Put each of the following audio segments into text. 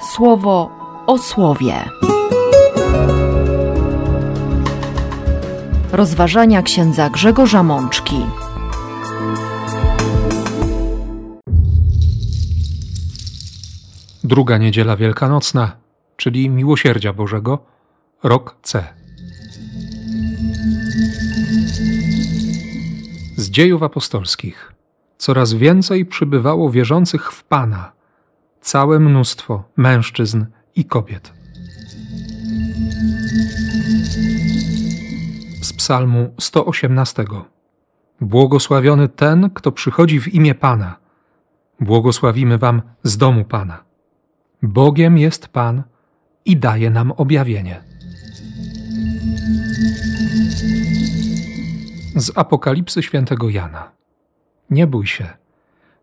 słowo o słowie. Rozważania księdza Grzegorza Mączki. Druga niedziela wielkanocna, czyli Miłosierdzia Bożego, rok C. Z dziejów apostolskich. Coraz więcej przybywało wierzących w Pana, całe mnóstwo mężczyzn i kobiet. Z Psalmu 118. Błogosławiony ten, kto przychodzi w imię Pana. Błogosławimy Wam z domu Pana. Bogiem jest Pan i daje nam objawienie. Z Apokalipsy świętego Jana. Nie bój się.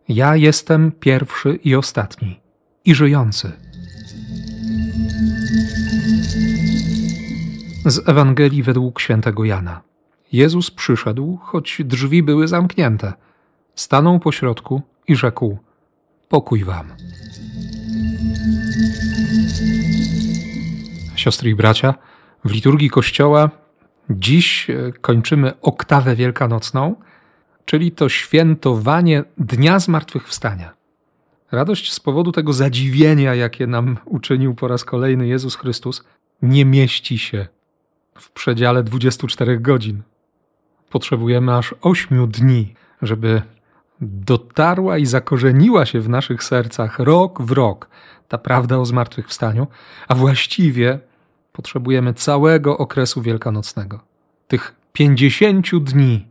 Ja jestem pierwszy i ostatni i żyjący. Z Ewangelii według świętego Jana. Jezus przyszedł, choć drzwi były zamknięte. Stanął pośrodku i rzekł: Pokój wam. Siostry i bracia, w liturgii Kościoła dziś e, kończymy oktawę wielkanocną, czyli to świętowanie Dnia Zmartwychwstania. Radość z powodu tego zadziwienia, jakie nam uczynił po raz kolejny Jezus Chrystus, nie mieści się w przedziale 24 godzin. Potrzebujemy aż 8 dni, żeby dotarła i zakorzeniła się w naszych sercach rok w rok ta prawda o zmartwychwstaniu, a właściwie potrzebujemy całego okresu wielkanocnego, tych 50 dni,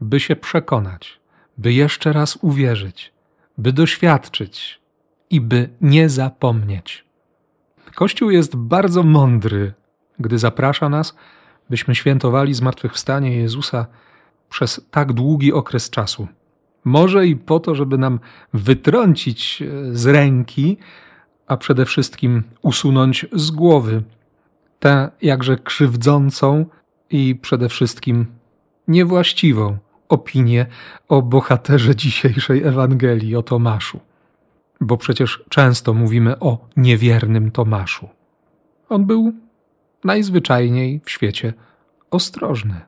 by się przekonać, by jeszcze raz uwierzyć, by doświadczyć i by nie zapomnieć. Kościół jest bardzo mądry, gdy zaprasza nas, byśmy świętowali zmartwychwstanie Jezusa przez tak długi okres czasu. Może i po to, żeby nam wytrącić e, z ręki, a przede wszystkim usunąć z głowy tę jakże krzywdzącą i przede wszystkim niewłaściwą opinię o bohaterze dzisiejszej Ewangelii, o Tomaszu. Bo przecież często mówimy o niewiernym Tomaszu. On był najzwyczajniej w świecie ostrożny.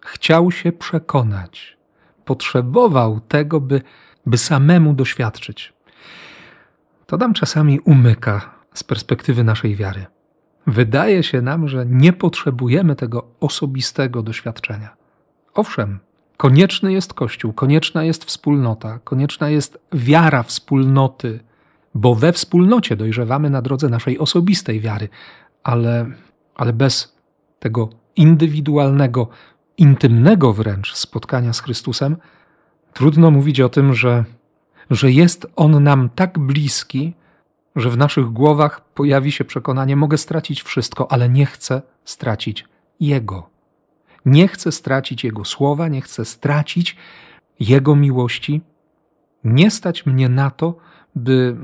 Chciał się przekonać, potrzebował tego, by, by samemu doświadczyć. To nam czasami umyka z perspektywy naszej wiary. Wydaje się nam, że nie potrzebujemy tego osobistego doświadczenia. Owszem, konieczny jest Kościół, konieczna jest wspólnota, konieczna jest wiara wspólnoty, bo we wspólnocie dojrzewamy na drodze naszej osobistej wiary, ale, ale bez tego indywidualnego, intymnego wręcz spotkania z Chrystusem, trudno mówić o tym, że, że jest On nam tak bliski, że w naszych głowach pojawi się przekonanie: mogę stracić wszystko, ale nie chcę stracić Jego. Nie chcę stracić Jego słowa, nie chcę stracić Jego miłości. Nie stać mnie na to, by,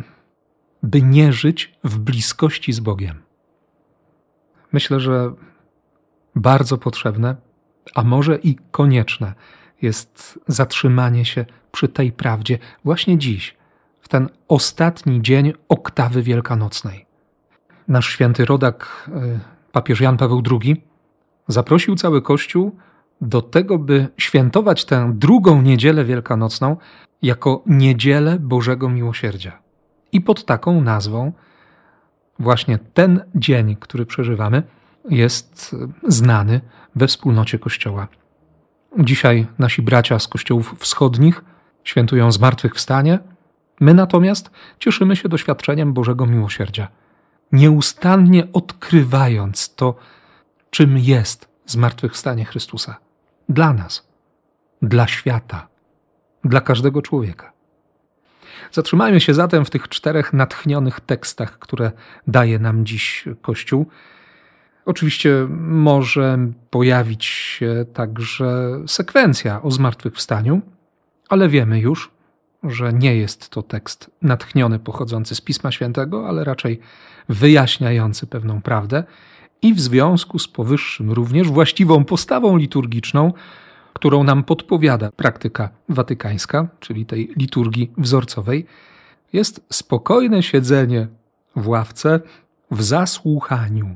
by nie żyć w bliskości z Bogiem. Myślę, że bardzo potrzebne, a może i konieczne jest zatrzymanie się przy tej prawdzie właśnie dziś, w ten ostatni dzień oktawy wielkanocnej. Nasz święty rodak, y, papież Jan Paweł II, zaprosił cały Kościół do tego, by świętować tę drugą niedzielę wielkanocną jako niedzielę Bożego Miłosierdzia. I pod taką nazwą właśnie ten dzień, który przeżywamy, jest znany we wspólnocie Kościoła. Dzisiaj nasi bracia z kościołów wschodnich świętują zmartwychwstanie, my natomiast cieszymy się doświadczeniem Bożego Miłosierdzia, nieustannie odkrywając to, czym jest zmartwychwstanie Chrystusa dla nas, dla świata, dla każdego człowieka. Zatrzymajmy się zatem w tych czterech natchnionych tekstach, które daje nam dziś Kościół. Oczywiście może pojawić się także sekwencja o zmartwychwstaniu, ale wiemy już, że nie jest to tekst natchniony pochodzący z Pisma Świętego, ale raczej wyjaśniający pewną prawdę i w związku z powyższym również właściwą postawą liturgiczną, którą nam podpowiada praktyka watykańska, czyli tej liturgii wzorcowej, jest spokojne siedzenie w ławce w zasłuchaniu,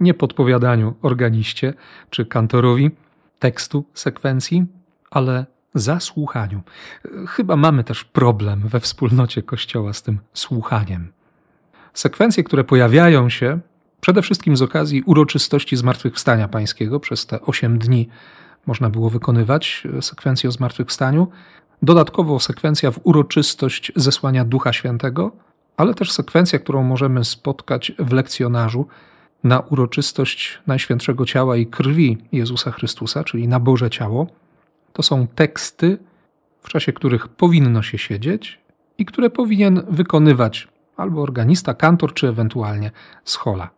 nie podpowiadaniu organiście czy kantorowi tekstu sekwencji, ale zasłuchaniu. Chyba mamy też problem we wspólnocie Kościoła z tym słuchaniem. Sekwencje, które pojawiają się przede wszystkim z okazji uroczystości Zmartwychwstania Pańskiego, przez te osiem dni można było wykonywać sekwencję o Zmartwychwstaniu, dodatkowo sekwencja w uroczystość zesłania Ducha Świętego, ale też sekwencja, którą możemy spotkać w lekcjonarzu na uroczystość Najświętszego Ciała i Krwi Jezusa Chrystusa, czyli na Boże Ciało. To są teksty, w czasie których powinno się siedzieć i które powinien wykonywać albo organista, kantor, czy ewentualnie schola.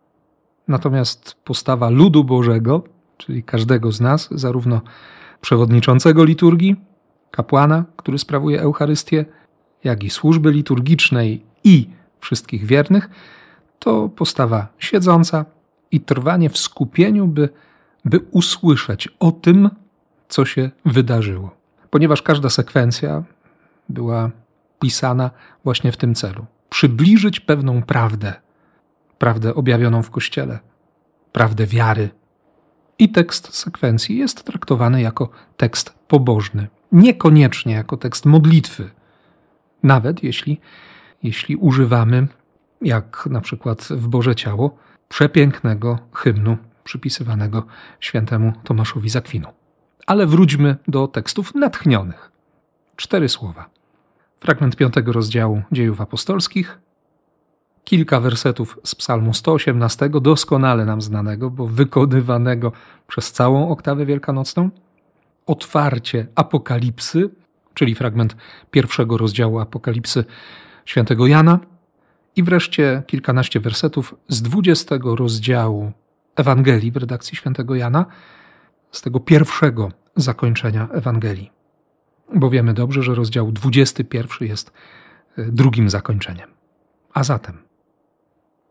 Natomiast postawa ludu Bożego, czyli każdego z nas, zarówno przewodniczącego liturgii, kapłana, który sprawuje Eucharystię, jak i służby liturgicznej i wszystkich wiernych, to postawa siedząca i trwanie w skupieniu, by, by usłyszeć o tym, co się wydarzyło. Ponieważ każda sekwencja była pisana właśnie w tym celu przybliżyć pewną prawdę, prawdę objawioną w Kościele, prawdę wiary. I tekst sekwencji jest traktowany jako tekst pobożny, niekoniecznie jako tekst modlitwy, nawet jeśli, jeśli używamy, jak na przykład w Boże Ciało, przepięknego hymnu przypisywanego świętemu Tomaszowi Zakwinu. Ale wróćmy do tekstów natchnionych. Cztery słowa. Fragment piątego rozdziału Dziejów Apostolskich, kilka wersetów z Psalmu 118, doskonale nam znanego, bo wykonywanego przez całą oktawę wielkanocną, otwarcie Apokalipsy, czyli fragment pierwszego rozdziału Apokalipsy świętego Jana, i wreszcie kilkanaście wersetów z dwudziestego rozdziału Ewangelii w redakcji świętego Jana, z tego pierwszego zakończenia Ewangelii. Bo wiemy dobrze, że rozdział 21 jest e, drugim zakończeniem. A zatem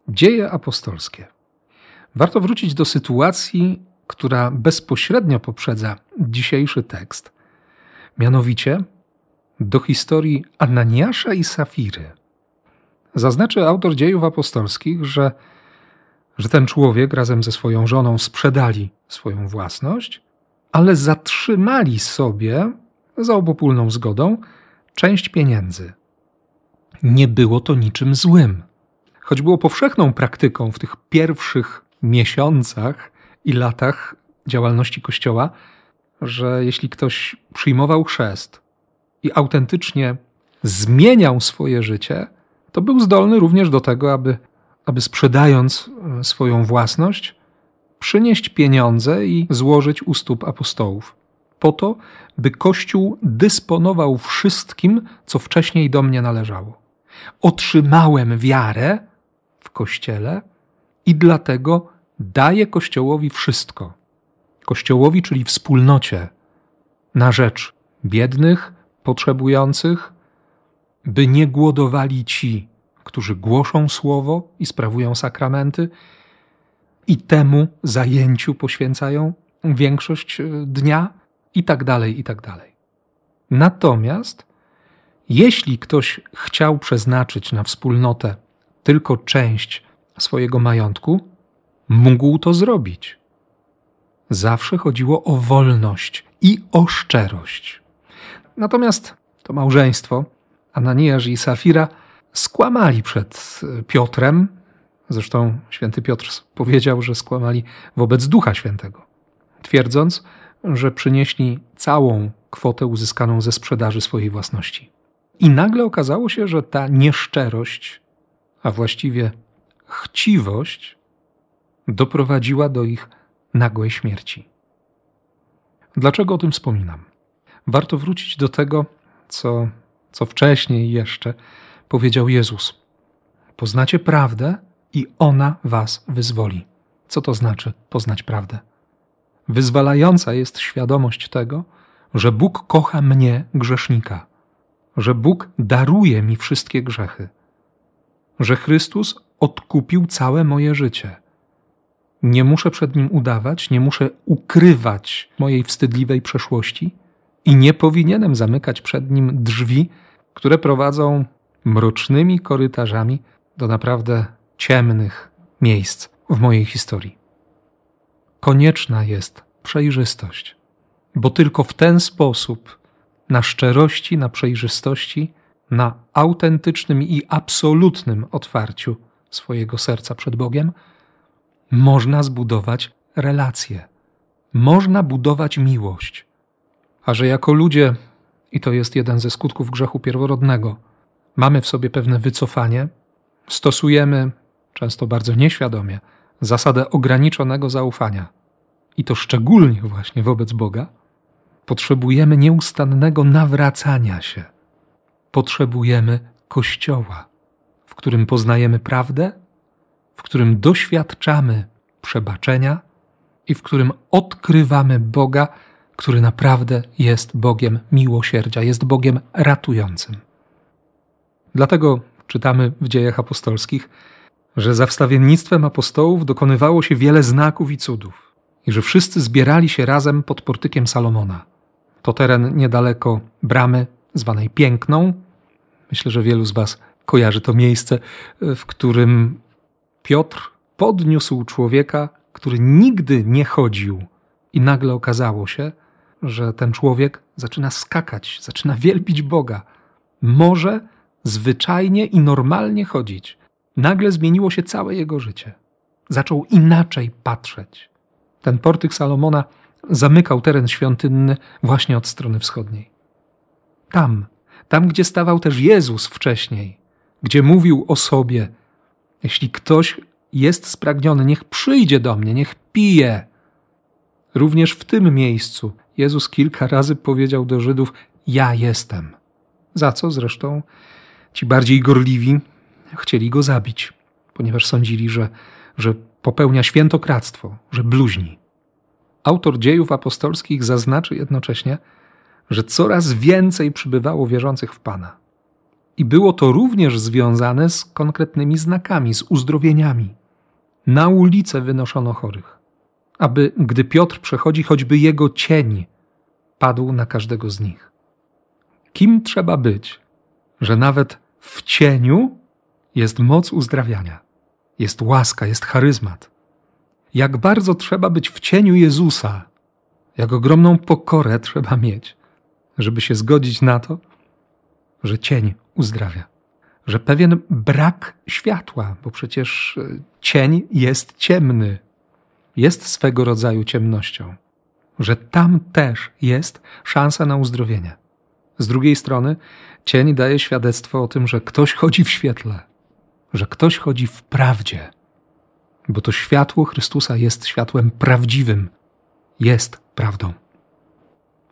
dzieje apostolskie. Warto wrócić do sytuacji, która bezpośrednio poprzedza dzisiejszy tekst, mianowicie do historii Ananiasza i Safiry. Zaznaczy autor dziejów apostolskich, że, że ten człowiek razem ze swoją żoną sprzedali swoją własność, ale zatrzymali sobie za obopólną zgodą część pieniędzy. Nie było to niczym złym. Choć było powszechną praktyką w tych pierwszych miesiącach i latach działalności Kościoła, że jeśli ktoś przyjmował chrzest i autentycznie zmieniał swoje życie, to był zdolny również do tego, aby, aby sprzedając e, swoją własność, przynieść pieniądze i złożyć u stóp apostołów, po to, by Kościół dysponował wszystkim, co wcześniej do mnie należało. Otrzymałem wiarę Kościele i dlatego daję Kościołowi wszystko. Kościołowi, czyli wspólnocie, na rzecz biednych, potrzebujących, by nie głodowali ci, którzy głoszą słowo i sprawują sakramenty, i temu zajęciu poświęcają większość e, dnia, i tak dalej, i tak dalej. Natomiast, jeśli ktoś chciał przeznaczyć na wspólnotę tylko część swojego majątku, mógł to zrobić. Zawsze chodziło o wolność i o szczerość. Natomiast to małżeństwo Ananiasz i Safira skłamali przed Piotrem. Zresztą święty Piotr powiedział, że skłamali wobec Ducha Świętego, twierdząc, że przynieśli całą kwotę uzyskaną ze sprzedaży swojej własności. I nagle okazało się, że ta nieszczerość, a właściwie chciwość, doprowadziła do ich nagłej śmierci. Dlaczego o tym wspominam? Warto wrócić do tego, co co wcześniej jeszcze powiedział Jezus. Poznacie prawdę i ona was wyzwoli. Co to znaczy poznać prawdę? Wyzwalająca jest świadomość tego, że Bóg kocha mnie, grzesznika, że Bóg daruje mi wszystkie grzechy, że Chrystus odkupił całe moje życie. Nie muszę przed nim udawać, nie muszę ukrywać mojej wstydliwej przeszłości i nie powinienem zamykać przed nim drzwi, które prowadzą mrocznymi korytarzami do naprawdę ciemnych miejsc w mojej historii. Konieczna jest przejrzystość, bo tylko w ten sposób, na szczerości, na przejrzystości, na autentycznym i absolutnym otwarciu swojego serca przed Bogiem, można zbudować relacje, można budować miłość. A że jako ludzie, i to jest jeden ze skutków grzechu pierworodnego, mamy w sobie pewne wycofanie, stosujemy, często bardzo nieświadomie, zasadę ograniczonego zaufania, i to szczególnie właśnie wobec Boga, potrzebujemy nieustannego nawracania się. Potrzebujemy Kościoła, w którym poznajemy prawdę, w którym doświadczamy przebaczenia i w którym odkrywamy Boga, który naprawdę jest Bogiem miłosierdzia, jest Bogiem ratującym. Dlatego czytamy w dziejach apostolskich, że za wstawiennictwem apostołów dokonywało się wiele znaków i cudów i że wszyscy zbierali się razem pod portykiem Salomona. To teren niedaleko bramy zwanej Piękną. Myślę, że wielu z Was kojarzy to miejsce, w którym Piotr podniósł człowieka, który nigdy nie chodził, i nagle okazało się, że ten człowiek zaczyna skakać, zaczyna wielbić Boga. Może zwyczajnie i normalnie chodzić. Nagle zmieniło się całe jego życie. Zaczął inaczej patrzeć. Ten portyk Salomona zamykał teren świątynny właśnie od strony wschodniej. Tam, tam gdzie stawał też Jezus wcześniej, gdzie mówił o sobie: Jeśli ktoś jest spragniony, niech przyjdzie do mnie, niech pije. Również w tym miejscu Jezus kilka razy powiedział do Żydów: Ja jestem. Za co zresztą ci bardziej gorliwi chcieli go zabić, ponieważ sądzili, że, że popełnia świętokradztwo, że bluźni. Autor dziejów apostolskich zaznaczy jednocześnie, że coraz więcej przybywało wierzących w Pana. I było to również związane z konkretnymi znakami, z uzdrowieniami. Na ulicę wynoszono chorych, aby gdy Piotr przechodzi, choćby jego cień padł na każdego z nich. Kim trzeba być, że nawet w cieniu jest moc uzdrawiania, jest łaska, jest charyzmat? Jak bardzo trzeba być w cieniu Jezusa, jak ogromną pokorę trzeba mieć, żeby się zgodzić na to, że cień uzdrawia, że pewien brak światła, bo przecież e, cień jest ciemny, jest swego rodzaju ciemnością, że tam też jest szansa na uzdrowienie. Z drugiej strony, cień daje świadectwo o tym, że ktoś chodzi w świetle, że ktoś chodzi w prawdzie, bo to światło Chrystusa jest światłem prawdziwym, jest prawdą.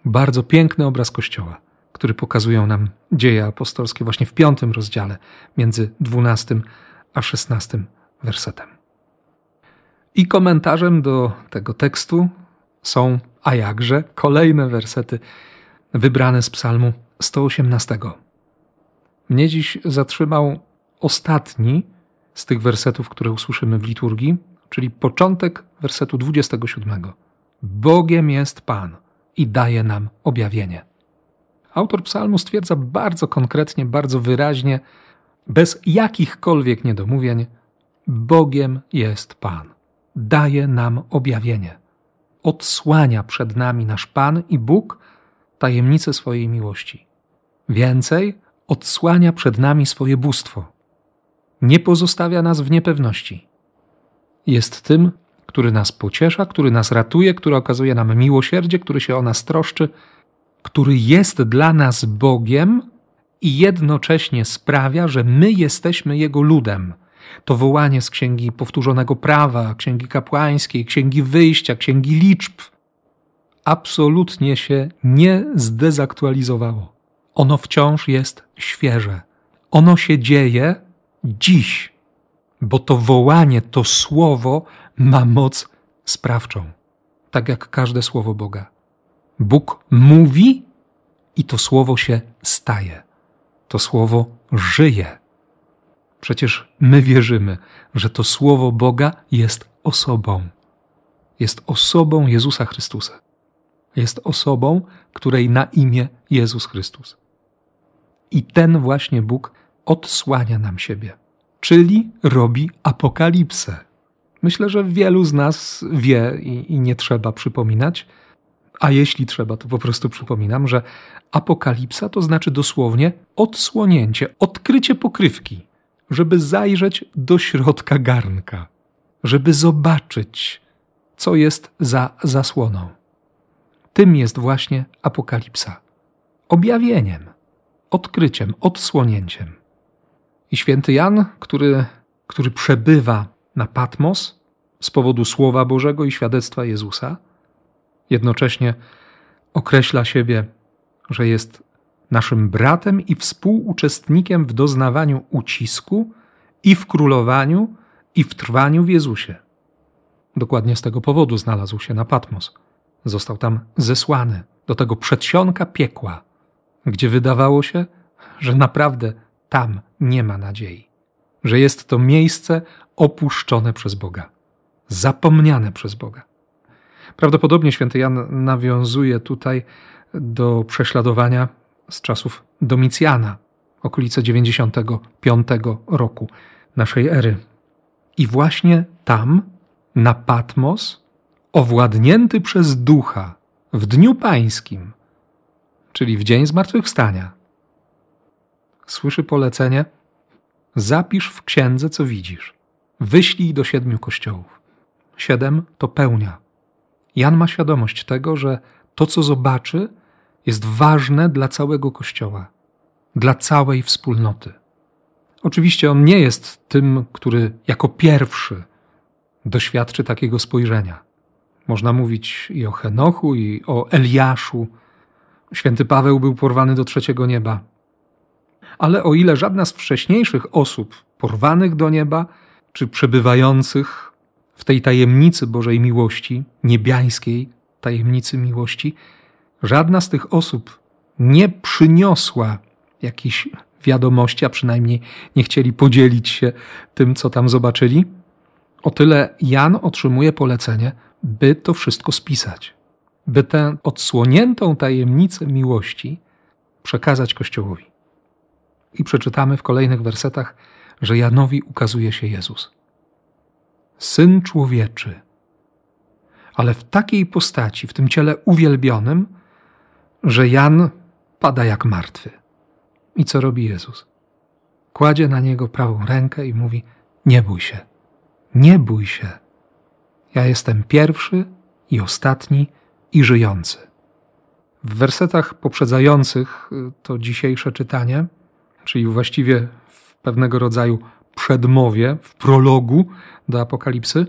Bardzo piękny obraz Kościoła, który pokazują nam dzieje apostolskie właśnie w piątym rozdziale, między dwunastym a szesnastym wersetem. I komentarzem do tego tekstu są, a jakże, kolejne wersety wybrane z Psalmu 118. Mnie dziś zatrzymał ostatni z tych wersetów, które usłyszymy w liturgii, czyli początek wersetu 27. Bogiem jest Pan i daje nam objawienie. Autor psalmu stwierdza bardzo konkretnie, bardzo wyraźnie, bez jakichkolwiek niedomówień: Bogiem jest Pan. Daje nam objawienie. Odsłania przed nami nasz Pan i Bóg tajemnice swojej miłości. Więcej, odsłania przed nami swoje bóstwo. Nie pozostawia nas w niepewności. Jest tym, który nas pociesza, który nas ratuje, który okazuje nam miłosierdzie, który się o nas troszczy, który jest dla nas Bogiem i jednocześnie sprawia, że my jesteśmy Jego ludem. To wołanie z Księgi Powtórzonego Prawa, Księgi Kapłańskiej, Księgi Wyjścia, Księgi Liczb absolutnie się nie zdezaktualizowało. Ono wciąż jest świeże. Ono się dzieje dziś, bo to wołanie, to słowo ma moc sprawczą, tak jak każde słowo Boga. Bóg mówi i to słowo się staje. To słowo żyje. Przecież my wierzymy, że to słowo Boga jest osobą. Jest osobą Jezusa Chrystusa. Jest osobą, której na imię Jezus Chrystus. I ten właśnie Bóg odsłania nam siebie. Czyli robi apokalipsę. Myślę, że wielu z nas wie i, i, nie trzeba przypominać, a jeśli trzeba, to po prostu przypominam, że apokalipsa to znaczy dosłownie odsłonięcie, odkrycie pokrywki, żeby zajrzeć do środka garnka, żeby zobaczyć, co jest za zasłoną. Tym jest właśnie apokalipsa objawieniem, odkryciem, odsłonięciem. I święty Jan, który, który przebywa na Patmos z powodu Słowa Bożego i świadectwa Jezusa, jednocześnie określa siebie, że jest naszym bratem i współuczestnikiem w doznawaniu ucisku i w królowaniu i w trwaniu w Jezusie. Dokładnie z tego powodu znalazł się na Patmos. Został tam zesłany do tego przedsionka piekła, gdzie wydawało się, że naprawdę tam nie ma nadziei, że jest to miejsce opuszczone przez Boga, zapomniane przez Boga. Prawdopodobnie święty Jan nawiązuje tutaj do prześladowania z czasów Domicjana, okolice 95 roku naszej ery. I właśnie tam, na Patmos, owładnięty przez ducha w dniu pańskim, czyli w dzień zmartwychwstania, słyszy polecenie: Zapisz w księdze, co widzisz. Wyślij do siedmiu kościołów. Siedem to pełnia. Jan ma świadomość tego, że to, co zobaczy, jest ważne dla całego kościoła, dla całej wspólnoty. Oczywiście on nie jest tym, który jako pierwszy doświadczy takiego spojrzenia. Można mówić i o Henochu, i o Eliaszu. Święty Paweł był porwany do trzeciego nieba. Ale o ile żadna z wcześniejszych osób porwanych do nieba, czy przebywających w tej tajemnicy Bożej miłości, niebiańskiej tajemnicy miłości, żadna z tych osób nie przyniosła jakiejś wiadomości, a przynajmniej nie chcieli podzielić się tym, co tam zobaczyli, o tyle Jan otrzymuje polecenie, by to wszystko spisać, by tę odsłoniętą tajemnicę miłości przekazać Kościołowi. I przeczytamy w kolejnych wersetach, że Janowi ukazuje się Jezus. Syn człowieczy, ale w takiej postaci, w tym ciele uwielbionym, że Jan pada jak martwy. I co robi Jezus? Kładzie na niego prawą rękę i mówi: Nie bój się, nie bój się. Ja jestem pierwszy i ostatni i żyjący. W wersetach poprzedzających to dzisiejsze czytanie, czyli właściwie w pewnego rodzaju przedmowie, w prologu do Apokalipsy,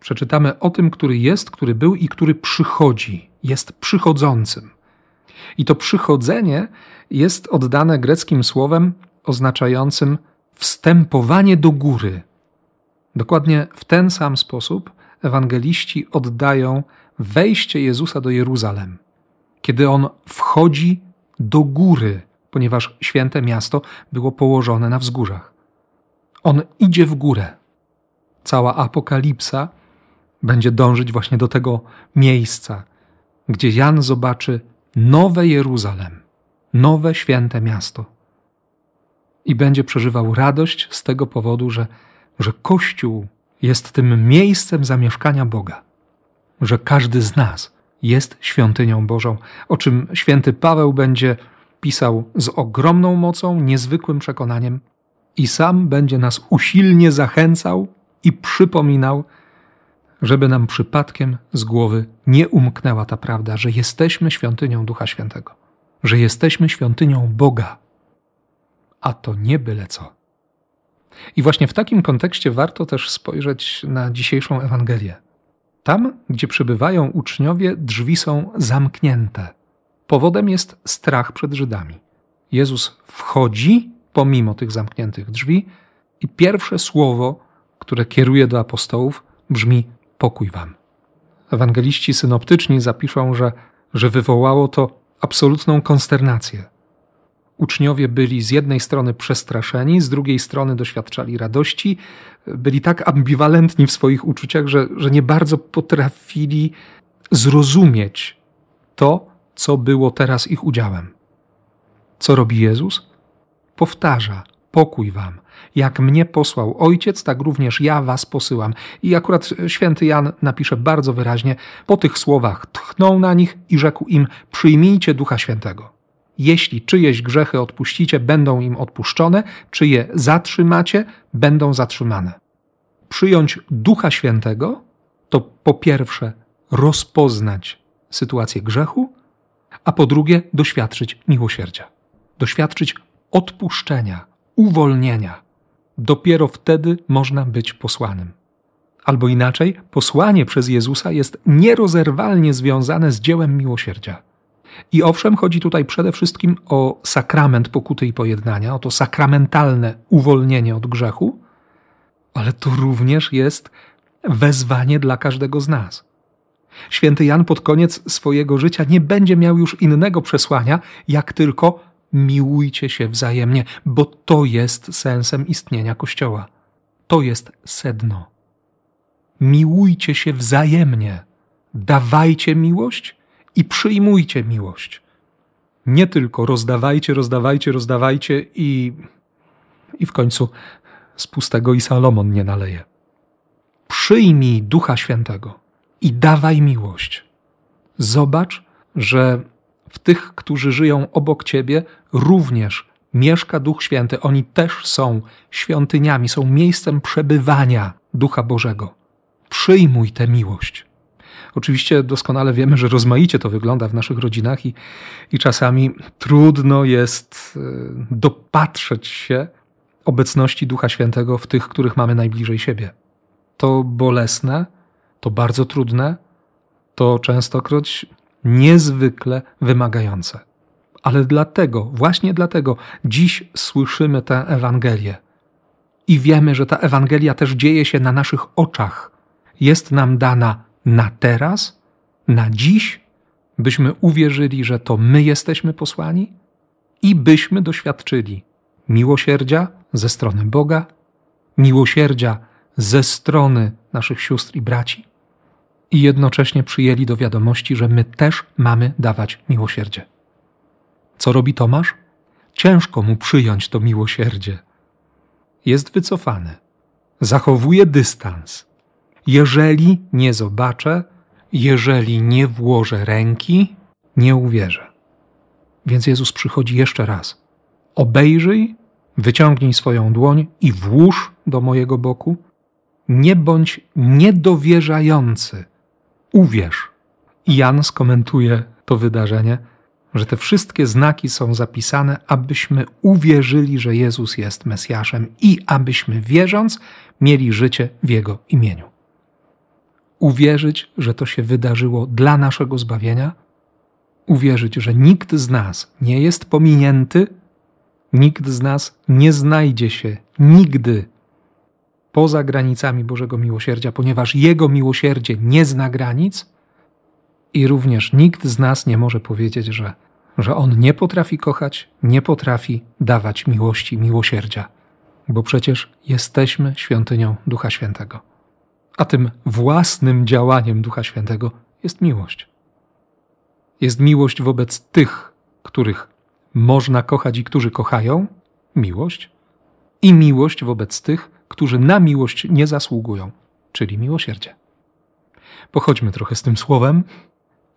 przeczytamy o tym, który jest, który był i który przychodzi, jest przychodzącym. I to przychodzenie jest oddane greckim słowem oznaczającym wstępowanie do góry. Dokładnie w ten sam sposób ewangeliści oddają wejście Jezusa do Jeruzalem, kiedy on wchodzi do góry, ponieważ święte miasto było położone na wzgórzach. On idzie w górę. Cała apokalipsa będzie dążyć właśnie do tego miejsca, gdzie Jan zobaczy nowe Jeruzalem, nowe święte miasto. I będzie przeżywał radość z tego powodu, że, że Kościół jest tym miejscem zamieszkania Boga, że każdy z nas jest świątynią Bożą, o czym święty Paweł będzie pisał z ogromną mocą, niezwykłym przekonaniem i sam będzie nas usilnie zachęcał i przypominał, żeby nam przypadkiem z głowy nie umknęła ta prawda, że jesteśmy świątynią Ducha Świętego, że jesteśmy świątynią Boga, a to nie byle co. I właśnie w takim kontekście warto też spojrzeć na dzisiejszą Ewangelię. Tam, gdzie przybywają uczniowie, drzwi są zamknięte. Powodem jest strach przed Żydami. Jezus wchodzi pomimo tych zamkniętych drzwi i pierwsze słowo, które kieruje do apostołów, brzmi: Pokój wam. Ewangeliści synoptyczni zapiszą, że, że wywołało to absolutną konsternację Uczniowie byli z jednej strony przestraszeni, z drugiej strony doświadczali radości, byli tak ambiwalentni w swoich uczuciach, że, że nie bardzo potrafili zrozumieć to, co było teraz ich udziałem. Co robi Jezus? Powtarza: pokój wam. Jak mnie posłał Ojciec, tak również ja was posyłam. I akurat święty Jan napisze bardzo wyraźnie, po tych słowach tchnął na nich i rzekł im: Przyjmijcie Ducha Świętego. Jeśli czyjeś grzechy odpuścicie, będą im odpuszczone, czyje zatrzymacie, będą zatrzymane. Przyjąć Ducha Świętego to po pierwsze rozpoznać sytuację grzechu, a po drugie doświadczyć miłosierdzia, doświadczyć odpuszczenia, uwolnienia. Dopiero wtedy można być posłanym. Albo inaczej, posłanie przez Jezusa jest nierozerwalnie związane z dziełem miłosierdzia. I owszem, chodzi tutaj przede wszystkim o sakrament pokuty i pojednania, o to sakramentalne uwolnienie od grzechu, ale to również jest wezwanie dla każdego z nas. Święty Jan pod koniec swojego życia nie będzie miał już innego przesłania, jak tylko miłujcie się wzajemnie, bo to jest sensem istnienia Kościoła. To jest sedno. Miłujcie się wzajemnie, dawajcie miłość i przyjmujcie miłość. Nie tylko rozdawajcie, rozdawajcie, rozdawajcie i, i w końcu z pustego i Salomon nie naleje. Przyjmij Ducha Świętego i dawaj miłość. Zobacz, że w tych, którzy żyją obok ciebie, również mieszka Duch Święty. Oni też są świątyniami, są miejscem przebywania Ducha Bożego. Przyjmuj tę miłość. Oczywiście doskonale wiemy, że rozmaicie to wygląda w naszych rodzinach i, i czasami trudno jest e, dopatrzeć się obecności Ducha Świętego w tych, których mamy najbliżej siebie. To bolesne, to bardzo trudne, to częstokroć niezwykle wymagające. Ale dlatego, właśnie dlatego, dziś słyszymy tę Ewangelię. I wiemy, że ta Ewangelia też dzieje się na naszych oczach. Jest nam dana na teraz, na dziś, byśmy uwierzyli, że to my jesteśmy posłani i byśmy doświadczyli miłosierdzia ze strony Boga, miłosierdzia ze strony naszych sióstr i braci i jednocześnie przyjęli do wiadomości, że my też mamy dawać miłosierdzie. Co robi Tomasz? Ciężko mu przyjąć to miłosierdzie. Jest wycofany, zachowuje dystans. Jeżeli nie zobaczę, jeżeli nie włożę ręki, nie uwierzę. Więc Jezus przychodzi jeszcze raz. Obejrzyj, wyciągnij swoją dłoń i włóż do mojego boku. Nie bądź niedowierzający uwierz. I Jan skomentuje to wydarzenie, że te wszystkie znaki są zapisane, abyśmy uwierzyli, że Jezus jest Mesjaszem i abyśmy wierząc mieli życie w Jego imieniu. Uwierzyć, że to się wydarzyło dla naszego zbawienia, uwierzyć, że nikt z nas nie jest pominięty, nikt z nas nie znajdzie się nigdy poza granicami Bożego Miłosierdzia, ponieważ Jego miłosierdzie nie zna granic i również nikt z nas nie może powiedzieć, że, że On nie potrafi kochać, nie potrafi dawać miłości, miłosierdzia, bo przecież jesteśmy świątynią Ducha Świętego. A tym własnym działaniem Ducha Świętego jest miłość. Jest miłość wobec tych, których można kochać i którzy kochają, miłość, i miłość wobec tych, którzy na miłość nie zasługują, czyli miłosierdzie. Pochodźmy trochę z tym słowem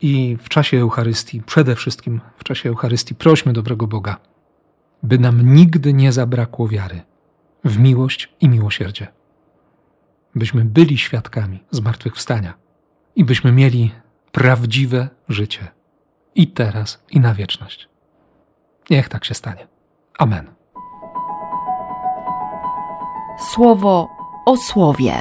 i w czasie Eucharystii, przede wszystkim w czasie Eucharystii, prośmy dobrego Boga, by nam nigdy nie zabrakło wiary w miłość i miłosierdzie. Byśmy byli świadkami zmartwychwstania i byśmy mieli prawdziwe życie i teraz, i na wieczność. Niech tak się stanie. Amen. Słowo o słowie.